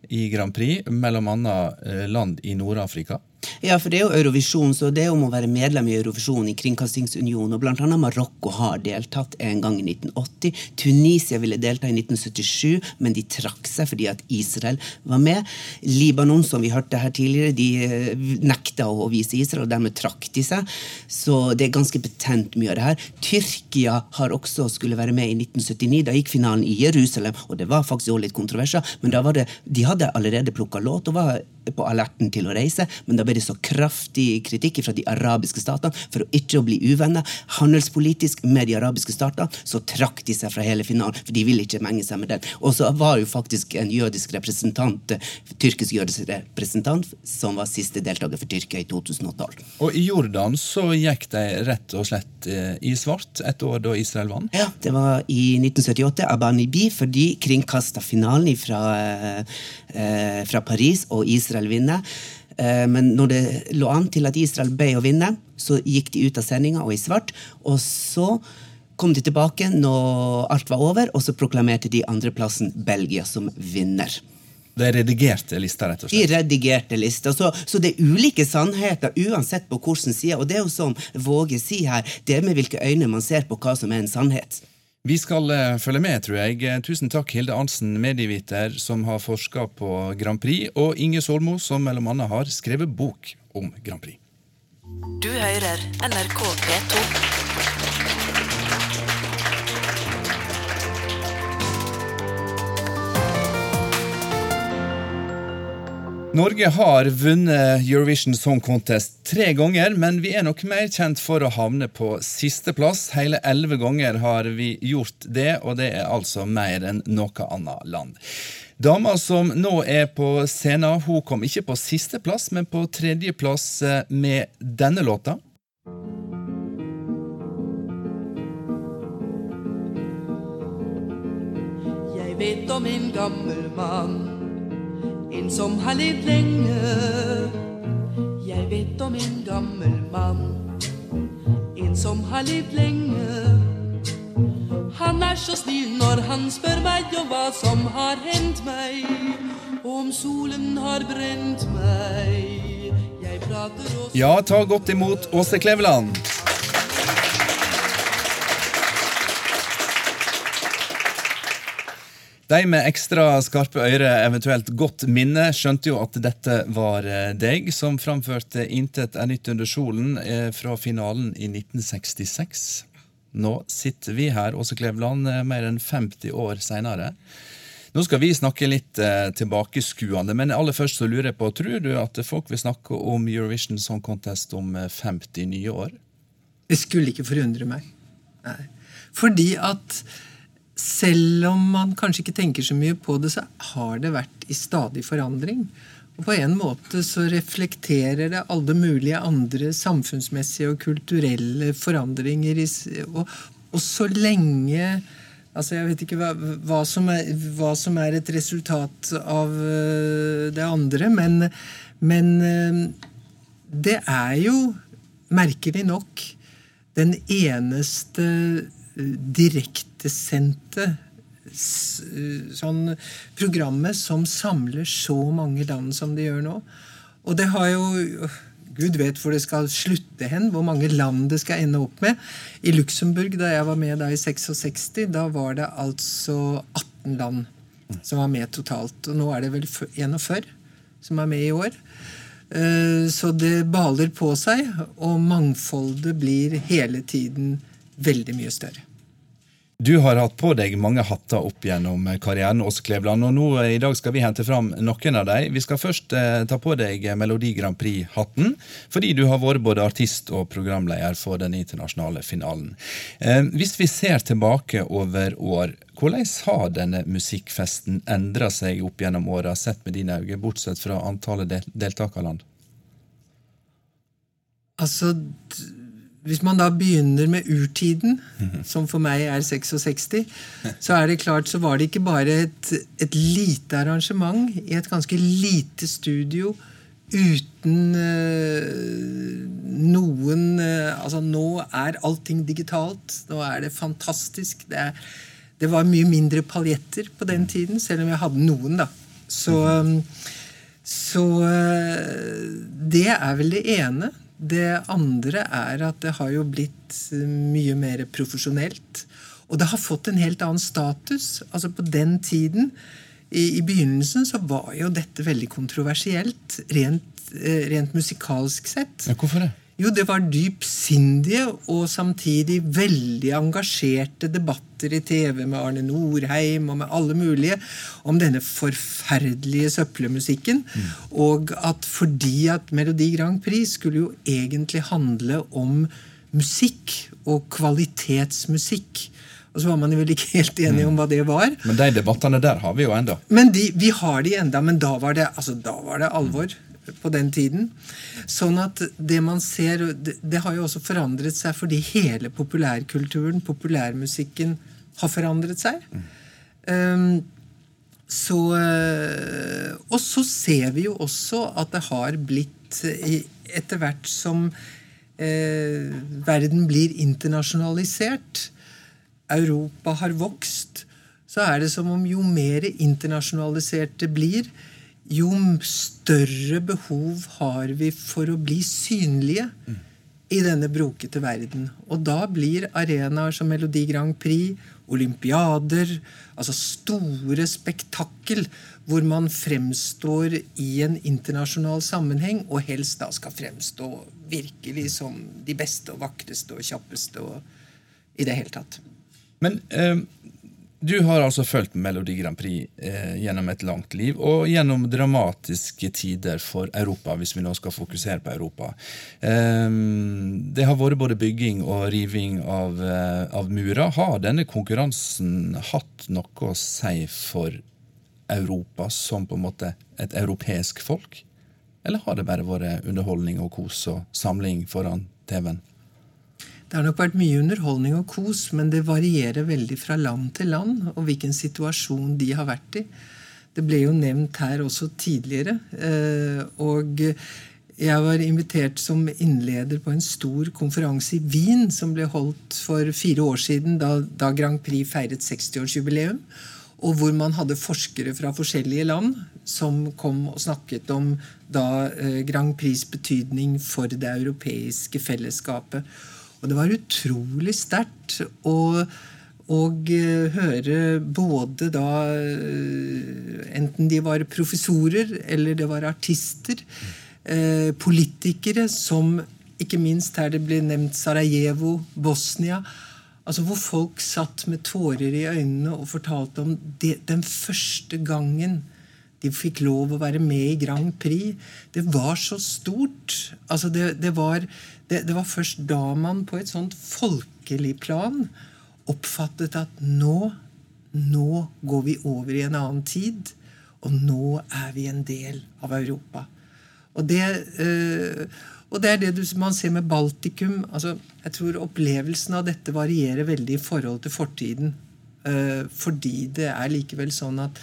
i Grand Prix, eh, land i Nord-Afrika. Ja, for det er jo Eurovisjon, så det er om å være medlem i Eurovisjon i Kringkastingsunionen. og Blant annet Marokko har deltatt en gang i 1980. Tunisia ville delta i 1977, men de trakk seg fordi at Israel var med. Libanon, som vi hørte her tidligere, de eh, nekta å vise Israel, og dermed trakk de seg. Så det er ganske betent mye av det her. Tyrkia har også skulle være med i 1979. Da gikk finalen i Jerusalem, og det var faktisk også litt kontroverser, men da var det, de hadde allerede plukka låt og var på alerten til å reise, men da ble det så kraftig kritikk fra de arabiske statene for å ikke å bli uvenner. Handelspolitisk med de arabiske statene så trakk de seg fra hele finalen, for de ville ikke menge seg med den. Og så var jo faktisk en jødisk representant, tyrkisk jødisk representant, som var siste deltaker for Tyrkia i 2012. Og i Jordan så gikk de rett og slett eh, i svart et år da Israel vant? Ja, det var i 1978, Abanibi, fordi kringkasta finalen fra, eh, fra Paris og Israel vinner. vinne. men når det lå an til at Israel ble å vinne, så gikk de ut av sendinga og i svart. Og så kom de tilbake når alt var over, og så proklamerte de andreplassen Belgia som vinner. Det er redigerte lister, rett og slett? De redigerte lister. Så, så, det er ulike sannheter uansett på hvilken side. Og det er jo som Våge sier her, det er med hvilke øyne man ser på hva som er en sannhet. Vi skal uh, følge med, tror jeg. Eh, tusen takk, Hilde Arnsen, medieviter som har forska på Grand Prix, og Inge Solmo, som mellom annet har skrevet bok om Grand Prix. Du hører NRK P2. Norge har vunnet Eurovision Song Contest tre ganger, men vi er nok mer kjent for å havne på sisteplass. Hele elleve ganger har vi gjort det, og det er altså mer enn noe annet land. Dama som nå er på scenen, hun kom ikke på sisteplass, men på tredjeplass eh, med denne låta. Jeg vet om en gammel mann en som har levd lenge. Jeg vet om en gammel mann, en som har levd lenge. Han er så snill når han spør meg om hva som har hendt meg, om solen har brent meg. Jeg prater og Ja, ta godt imot Åse Kleveland. De med ekstra skarpe øyre, eventuelt godt minne, skjønte jo at dette var eh, deg som framførte 'Intet er nytt under solen' eh, fra finalen i 1966. Nå sitter vi her, Åse Kleveland, eh, mer enn 50 år seinere. Nå skal vi snakke litt eh, tilbakeskuende, men aller først så lurer jeg på, tror du at folk vil snakke om Eurovision Song Contest om 50 nye år? Det skulle ikke forundre meg. Nei. Fordi at selv om man kanskje ikke tenker så mye på det, så har det vært i stadig forandring. Og på en måte så reflekterer det alle mulige andre samfunnsmessige og kulturelle forandringer. Og, og så lenge Altså, Jeg vet ikke hva, hva, som er, hva, som er, et resultat av uh, det andre, men, men uh, det er jo, merkelig nok, den eneste direktesendte sånn programmet som samler så mange land som det gjør nå. Og det har jo Gud vet hvor det skal slutte hen, hvor mange land det skal ende opp med. I Luxembourg, da jeg var med da i 66, da var det altså 18 land som var med totalt. Og nå er det vel 41 som er med i år. Eh, så det baler på seg, og mangfoldet blir hele tiden veldig mye større. Du har hatt på deg mange hatter opp gjennom karrieren, Åse Kleveland, og nå eh, i dag skal vi hente fram noen av dem. Vi skal først eh, ta på deg Melodi Grand Prix-hatten, fordi du har vært både artist og programleder for den internasjonale finalen. Eh, hvis vi ser tilbake over år, hvordan har denne musikkfesten endra seg opp gjennom åra, sett med dine øyne, bortsett fra antallet del deltakerland? Altså, hvis man da begynner med urtiden, som for meg er 66, så er det klart så var det ikke bare et, et lite arrangement i et ganske lite studio uten uh, noen uh, Altså, nå er allting digitalt. Nå er det fantastisk. Det, er, det var mye mindre paljetter på den tiden, selv om jeg hadde noen, da. Så, um, så uh, det er vel det ene. Det andre er at det har jo blitt mye mer profesjonelt. Og det har fått en helt annen status. Altså På den tiden, i, i begynnelsen, så var jo dette veldig kontroversielt. Rent, eh, rent musikalsk sett. Ja, hvorfor det? Jo, det var dypsindige og samtidig veldig engasjerte debatter i TV med Arne Norheim og med alle mulige om denne forferdelige søppelmusikken. Mm. Og at fordi at Melodi Grand Prix skulle jo egentlig handle om musikk og kvalitetsmusikk. Og så var man vel ikke helt enige om hva det var. Men de debattene der har vi jo enda. Men de, Vi har de enda, men da var det, altså, da var det alvor på den tiden. Sånn at det man ser det, det, har jo også forandret seg fordi hele populærkulturen, populærmusikken, har forandret seg. Mm. Um, så uh, Og så ser vi jo også at det har blitt Etter hvert som eh, verden blir internasjonalisert, Europa har vokst, så er det som om jo mer internasjonalisert det blir, jo større behov har vi for å bli synlige mm. i denne brokete verden. Og da blir arenaer som Melodi Grand Prix, olympiader, altså store spektakkel hvor man fremstår i en internasjonal sammenheng, og helst da skal fremstå virkelig som de beste og vakreste og kjappeste og i det hele tatt. Men eh, du har altså fulgt Melodi Grand Prix eh, gjennom et langt liv, og gjennom dramatiske tider for Europa, hvis vi nå skal fokusere på Europa. Eh, det har vært både bygging og riving av, eh, av murer. Har denne konkurransen hatt noe å si for Europa som på en måte et europeisk folk? Eller har det bare vært underholdning og kos og samling foran TV-en? Det har nok vært mye underholdning og kos, men det varierer veldig fra land til land og hvilken situasjon de har vært i. Det ble jo nevnt her også tidligere. Eh, og jeg var invitert som innleder på en stor konferanse i Wien som ble holdt for fire år siden, da, Grand Prix feiret 60-årsjubileum. Og hvor man hadde forskere fra forskjellige land som kom og snakket om da eh, Grand Prix' betydning for det europeiske fellesskapet. Og det var utrolig sterkt å, og høre både da eh, Enten de var professorer eller det var artister. Eh, politikere som ikke minst her det ble nevnt Sarajevo, Bosnia. Altså Hvor folk satt med tårer i øynene og fortalte om det, den første gangen de fikk lov å være med i Grand Prix. Det var så stort. Altså det, det, var, det, det, var, først da man på et sånt folkelig plan oppfattet at nå, nå går vi over i en annen tid. Og nå er vi en del av Europa. Og det, øh, og det er det man ser med Baltikum. Altså, jeg tror opplevelsen av dette varierer veldig i forhold til fortiden. Øh, fordi det er likevel sånn at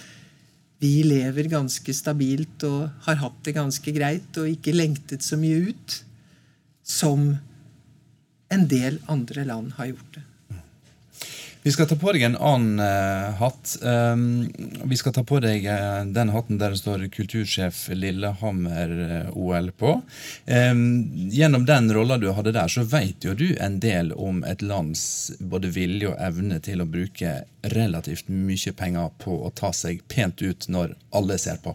vi lever ganske stabilt og har hatt det ganske greit og ikke lengtet så mye ut som en del andre land har gjort det. Vi skal ta på deg en annen uh, hatt. Um, vi skal ta på deg uh, den hatten der det står kultursjef Lillehammer-OL uh, på. Um, gjennom den rolla du hadde der, så vet jo du en del om et lands både vilje og evne til å bruke relativt mye penger på å ta seg pent ut når alle ser på.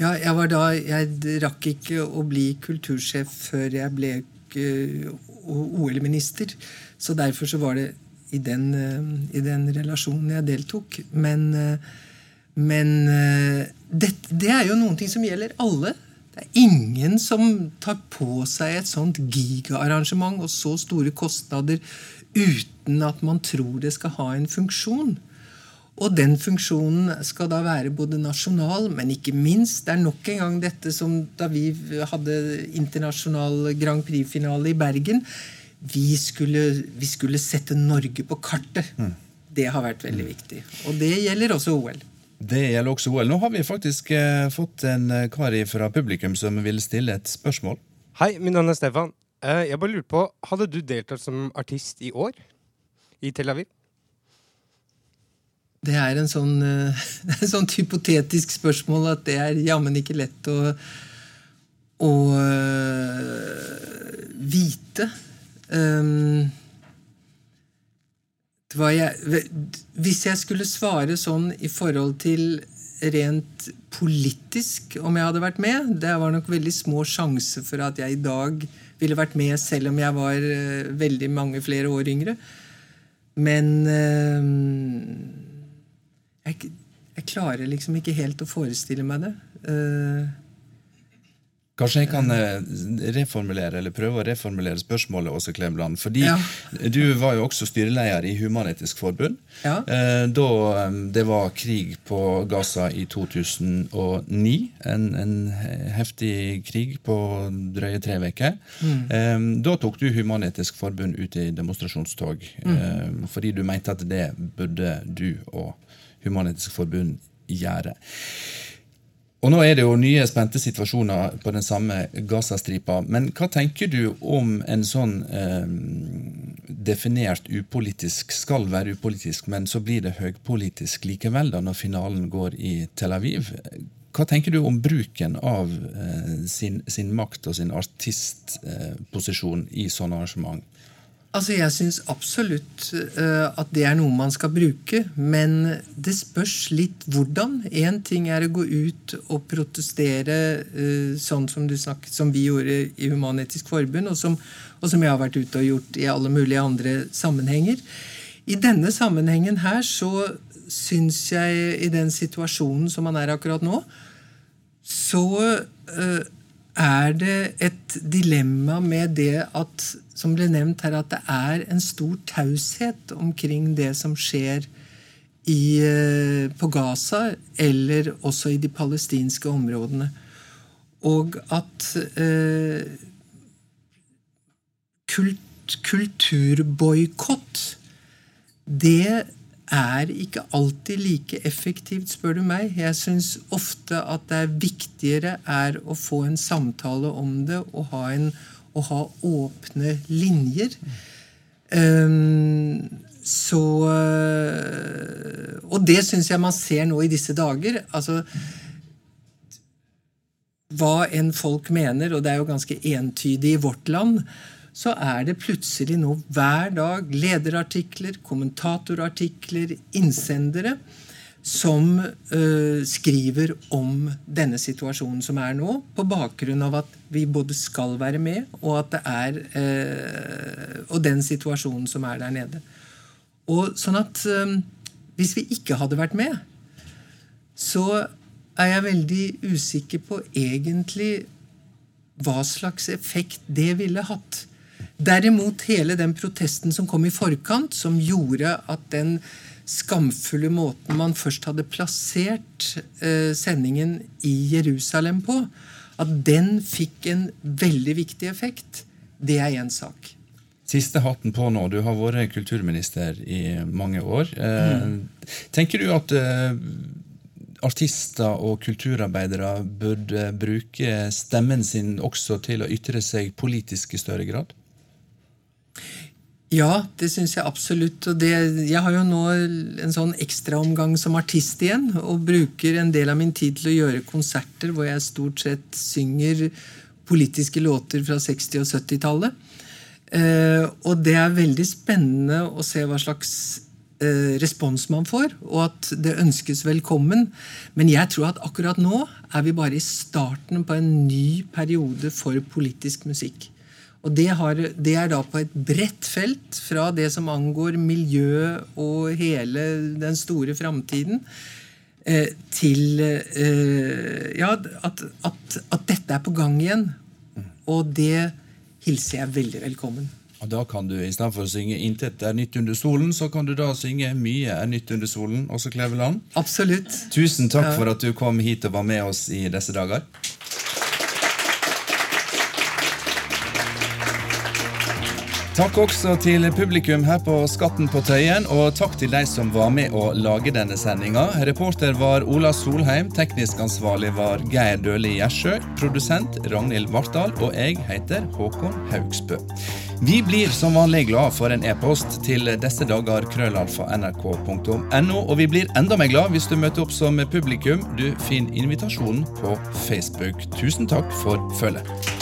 Ja, jeg var da Jeg rakk ikke å bli kultursjef før jeg ble OL-minister. Så derfor så var det i den, eh, i den relasjonen jeg deltok. Men, eh, men eh, det, det, er jo noen ting som gjelder alle. Det er ingen som tar på seg et sånt gigaarrangement og så store kostnader uten at man tror det skal ha en funksjon. Og den funksjonen skal da være både nasjonal, men ikke minst Det er nok en gang dette som da vi hadde internasjonal Grand Prix-finale i Bergen vi skulle, vi skulle, sette Norge på kartet. Mm. Det har vært veldig viktig. Og det gjelder også OL. Det gjelder også OL. Nå har vi faktisk eh, fått en eh, kar fra publikum som vil stille et spørsmål. Hei, min navn er Stefan. Eh, jeg bare lurer på, Hadde du deltatt som artist i år? I Tel Aviv? Det er en sånn, uh, et sånt hypotetisk spørsmål at det er jammen ikke lett å, å uh, vite. Um, jeg, hvis jeg skulle svare sånn i forhold til rent politisk om jeg hadde vært med Det var nok veldig små sjanser for at jeg i dag ville vært med, selv om jeg var uh, veldig mange flere år yngre. Men uh, jeg, jeg, klarer liksom ikke helt å forestille meg det. Uh, Kanskje jeg kan eh, reformulere eller prøve å reformulere spørsmålet, Åse Kleveland. Fordi ja. du var jo også styreleder i Human-Etisk Forbund. Ja. Eh, da det var krig på Gaza i 2009. En, en heftig krig på drøye tre uker. Mm. Da tok du Human-Etisk Forbund ut i demonstrasjonstog. Mm. Fordi du mente at det burde du og Human-Etisk Forbund gjøre. Og Nå er det jo nye spente situasjoner på den samme Gazastripa. Men hva tenker du om en sånn eh, definert upolitisk skal være upolitisk, men så blir det høypolitisk likevel da når finalen går i Tel Aviv? Hva tenker du om bruken av eh, sin, sin, makt og sin artistposisjon eh, i sånne arrangement? Altså, Jeg syns absolutt uh, at det er noe man skal bruke, men det spørs litt hvordan. Én ting er å gå ut og protestere uh, sånn som, snakket, som, vi gjorde i Human-Etisk Forbund, og som, og som, jeg har vært ute og gjort i alle mulige andre sammenhenger. I denne sammenhengen her så syns jeg, i den situasjonen som man er akkurat nå, så uh, er det et dilemma med det at som ble nevnt her, at det er en stor taushet omkring det som skjer i, eh, på Gaza, eller også i de palestinske områdene. Og at eh, kult, kulturboikott det er ikke alltid like effektivt, spør du meg. Jeg syns ofte at det er viktigere er å få en samtale om det og ha, en, og ha åpne linjer. Um, så Og det syns jeg man ser nå i disse dager. altså hva enn folk mener, og det er jo ganske entydig i vårt land, så er det plutselig nå hver dag lederartikler, kommentatorartikler, innsendere som uh, skriver om denne situasjonen som er nå, på bakgrunn av at vi både skal være med, og at det er uh, Og den situasjonen som er der nede. Og sånn at uh, hvis vi ikke hadde vært med, så er jeg veldig usikker på egentlig hva slags effekt det ville hatt. Derimot hele den protesten som kom i forkant, som gjorde at den skamfulle måten man først hadde plassert eh, sendingen i Jerusalem på, at den fikk en veldig viktig effekt, det er én sak. Siste hatten på nå. Du har vært kulturminister i mange år. Eh, mm. Tenker du at eh, artister og kulturarbeidere burde bruke stemmen sin også til å ytre seg politisk i større grad? Ja, det syns jeg absolutt. Og det, jeg har jo nå en sånn ekstraomgang som artist igjen. Og bruker en del av min tid til å gjøre konserter hvor jeg stort sett synger politiske låter fra 60- og 70-tallet. Eh, og det er veldig spennende å se hva slags eh, respons man får, og at det ønskes velkommen. Men jeg tror at akkurat nå er vi bare i starten på en ny periode for politisk musikk. Og det, har, det, er da på et bredt felt, fra det som angår miljø og hele den store framtiden, eh, til eh, ja, at, at, at, dette er på gang igjen. Og det hilser jeg veldig velkommen. Og da kan du i stedet for å synge 'Intet er nytt under solen', så kan du da synge 'Mye er nytt under solen', også Kleveland. Absolutt. Tusen takk ja. for at du kom hit og var med oss i disse dager. Takk også til publikum her på Skatten på Tøyen, og takk til de som var med å lage denne sendinga. Reporter var Ola Solheim, teknisk ansvarlig var Geir Døli Gjersjø, produsent Ragnhild Vartdal, og jeg heter Håkon Haugsbø. Vi blir som vanlig glad for en e-post til disse dager krøllalfa nrk.no, og vi blir enda mer glad hvis du møter opp som publikum. Du finner invitasjonen på Facebook. Tusen takk for følget.